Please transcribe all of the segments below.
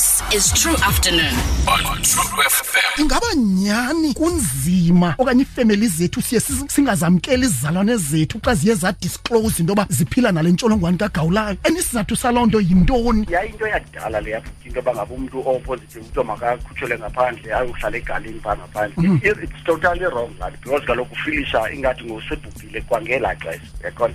This is True Afternoon. on True FM. ingaba nyani kunzima okanye ifamily zethu siye sis- singazamkeli izizalwane zethu xa ziye zadisclose into yoba ziphila nale ntsholongwane kagawulayo and isizathu saloo nto yintoni? Yayinto yadala leya futhi into yoba ngabe umntu opositive kuthiwa makakhutshelwe ngaphandle ayohlala egalini phaa ngaphandle. Mm. It's totally wrong that because kaloku ufilisha ingathi ngosebhubhile kwangelaa xesha yaqona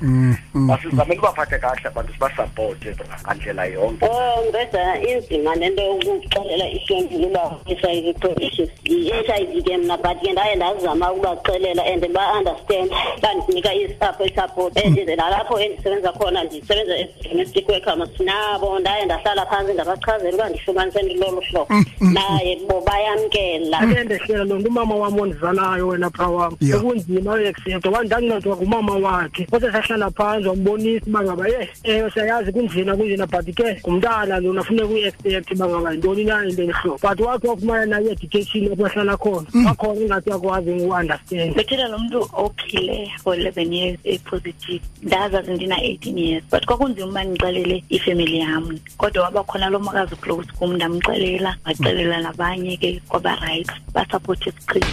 masizamele mm, mm, ubaphathe kahle abantu sibasapote ngandlela yonke. Oh ngibeza inzima lento yokuxelela ihlombi uba i-HIV positive i-HIV ke mna but ke ndaye ndazama ukubaxelela and ba-understand bandinika isapho isupport and mm. nalapho endisebenza khona ndisebenza as-domestic worker masinabo ndaye ndahlala phantsi ndabachazela uba ndifumaniseni lolu hlobo. Mm, mm, Naye bo bayamkela. Ake ndehlela lo nto umama wam ondizalayo wena phaa wam. Yeah. ekunzima uyeaccepta kwaye ngumama wakhe kodwa sahlala phantsi wambonisa uba ngaba ye ewe siyayazi kunzima kunzima but ke ngumntana lona funeka uyi-accept uba ngaba yintoni na into enihlobo but wathi wafumana nayo i-education apho ahlala khona mm. wakhona ingathi uyakwazi uunderstand bethela lo muntu ophile for 11 years eh, e-positive ndazazi ndina-18 years. But kwakunzima uba ndixelele ifemily yam. Kodwa waba khona lo makazi uclose kum ndamxelela waxelela nabanye ke kwaba-right. Basapothe siqini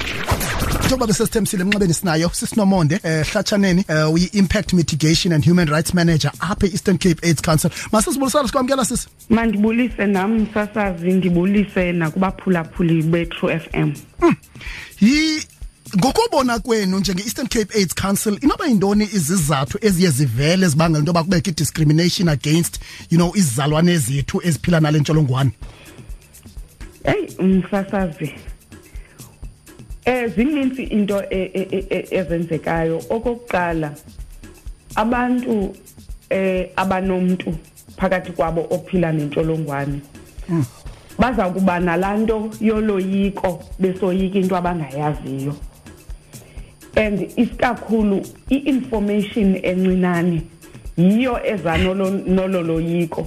njengoba besesithembisile emnxebeni sinayo sisinomonde eh hlatshaneni eh, uyi-impact mitigation and human rights manager apha e-eastern cape aids council. Masisibulisana sikwamkela sisi. Mandibulise nam msasazi ndibulise nakubaphulaphuli be-true f m. Yi ngokubona kwenu njenge-eastern cape aids council inoba yintoni izizathu eziye zivele zibangela into yoba kubekho i-discrimination against you know izizalwane zethu eziphila nale ntsholongwane? Eyi msasazi. Um zinintsi into e- e- e- ezenzekayo. Okokuqala abantu eh abanomntu phakathi kwabo ophila nentsholongwane baza kuba nalaa nto yoloyiko besoyika into abangayaziyo. And isikakhulu i-information encinane yiyo eza nolo- nololoyiko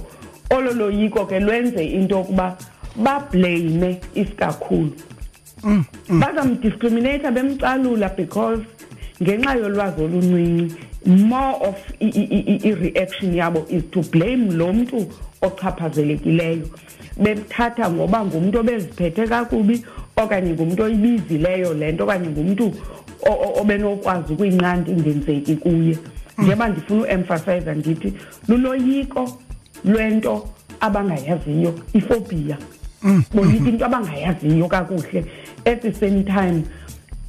olo loyiko ke lwenze into yokuba bablame isikakhulu. Bazamdiscriminata bemcalula because ngenxa yolwazi oluncinci more of i- i- i- i-reaction yabo is to blame lo mntu ochaphazelekileyo. Bethatha ngoba ngumntu obeziphethe kakubi okanye ngumntu oyibizileyo le nto okanye ngumntu o- o- obenokwazi ukuyinqanda ingenzeki kuye. Njengoba ndifuna uemphasize ndithi luloyiko lwento abangayaziyo ifobia boyika into abangayaziyo kakuhle at the same time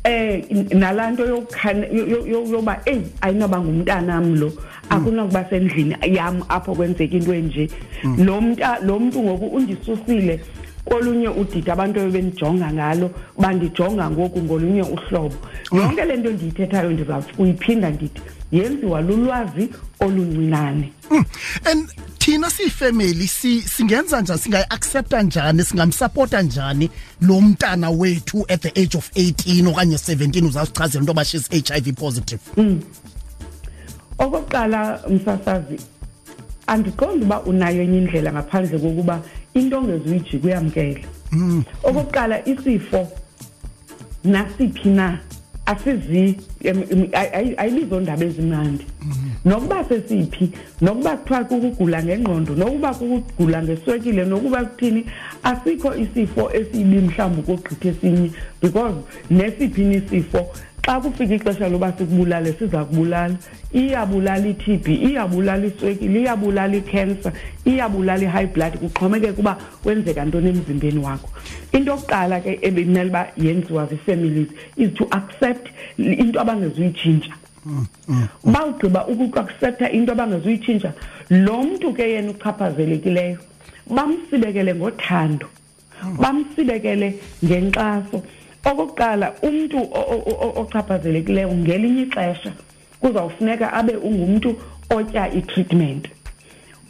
eh nalaa nto yokukhane- yo- yo- yo- yoba eyi ayinoba ngumntanam lo akunokuba sendlini yam apho kwenzeka into enje. Lo mnta lo mntu ngoku undisusile kolunye udidi abantu ebenijonga ngalo bandijonga ngoku ngolunye uhlobo. Yonke le nto ndiyithethayo ndizakuyiphinda ndithi yenziwa lulwazi oluncinane. Mm. and thina siyifamily si singenza njani singayi-accepta njani singamsapota njani lo mntana wethu at the age of 18 okanye 17 uzasichazela into yoba she's HIV positive? Okokuqala msasazi andiqondi uba unayo enye indlela ngaphandle kokuba into ongezuyijika uyamkele okokuqala isifo nasiphi na asizi ayilizondaba ezimnandi. Nokuba sesiphi nokuba kuthiwa kukugula ngengqondo nokuba kukugula ngeswekile nokuba kuthini asikho isifo esibi mhlawumbi ukogqitha esinye because nesiphi nisifo xa kufika ixesha loba sikubulale siza kubulala. Iyabulala i-tb iyabulala iswekile iyabulala ikhensa iyabulala i-high blood kuxhomekeka uba kwenzeka ntoni emzimbeni wakho. Into yokuqala ke ebimele uba yenziwa zii-families is to accept into abangezuyitshintsha bawugqiba ukuaccepta into abangezuyitshintsha lo mntu ke yena uchaphazelekileyo bamsibekele ngothando bamsibekele ngenkxaso okokuqala umntu o- o- o- ochaphazelekileyo ngelinye ixesha kuzawufuneka abe ungumntu otya itreatment.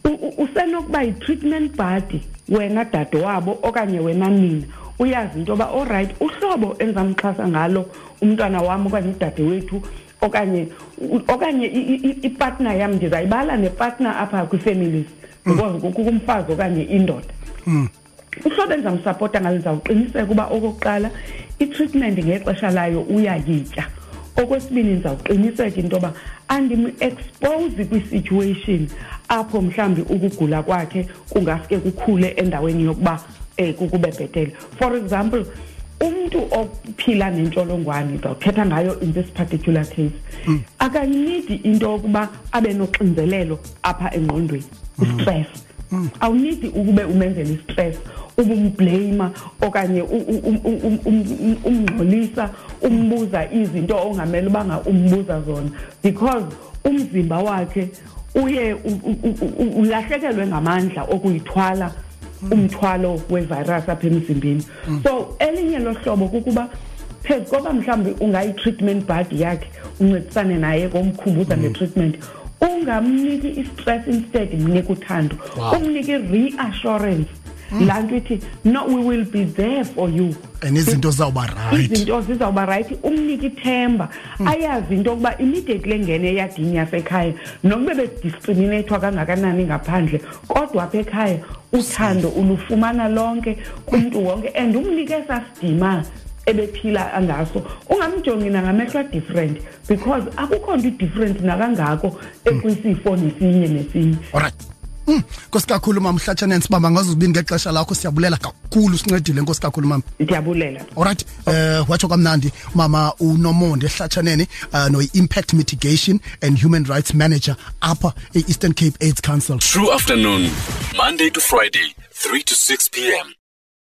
U- u- usenokuba yi-treatment body wena dade wabo okanye wena nina. Uyazi into yoba olrayithi uhlobo endizamxhasa ngalo umntwana wam okanye udade wethu okanye u- okanye i- i- i- ipartner yam ndizayibala nepartner apha kwii-families because kukho umfazi okanye indoda. Uhlobo endizamsapota ngalo ndizawuqiniseka uba okokuqala itreatment ngexesha layo uyayitya. Okwesibini ndizawuqiniseka into yoba andim-expose kwi-situation apho mhlawumbi ukugula kwakhe kungaske kukhule endaweni yokuba um kukube bhetele for example umntu ophila nentsholongwane ndizawuthetha ngayo in this particular case mm. akanidi into yokuba abe noxinzelelo apha engqondweni istress. Mm. awunidi ukube umenzela istress ubumblame okanye umngxolisa umbuza izinto ongamele ubanga umbuza zona. Because umzimba wakhe uye ulahlekelwe ngamandla okuyithwala umthwalo wevirus apha emzimbeni. So elinye lohlobo kukuba phezu koba mhlawumbi ungayi-treatment bud yakhe uncedisane naye komkhumbuza nge-treatment ungamniki i-stress instead mnika uthando. Umnike i-reassurance. Laa nto ithi no we will be there for you. And izinto zizawuba right. izinto zizawuba right. Umnike ithemba ayazi into yokuba immediately engene eyadini yasekhaya nokube bediscriminathwa kangakanani ngaphandle kodwa apha ekhaya uthando ulufumana lonke kumntu wonke and umnike esasidima ebephila ngaso. Ungamjongi nangamehlo adifferent because akukho nto idifferent nakangako ekwisifo nesinye nesinye. Alright Mm, Nkosi kakhulu mama Mhlatshaneni sibamba ngazo zibini ngexesha lakho siyabulela kakhulu sincedile Nkosi kakhulu mama. Ndiyabulela. Alright, eh watsho kamnandi mama uNomonde Hlatshaneni uh, no impact mitigation and human rights manager apha e Eastern Cape AIDS Council. True afternoon, Monday to Friday, 3 to 6 p.m.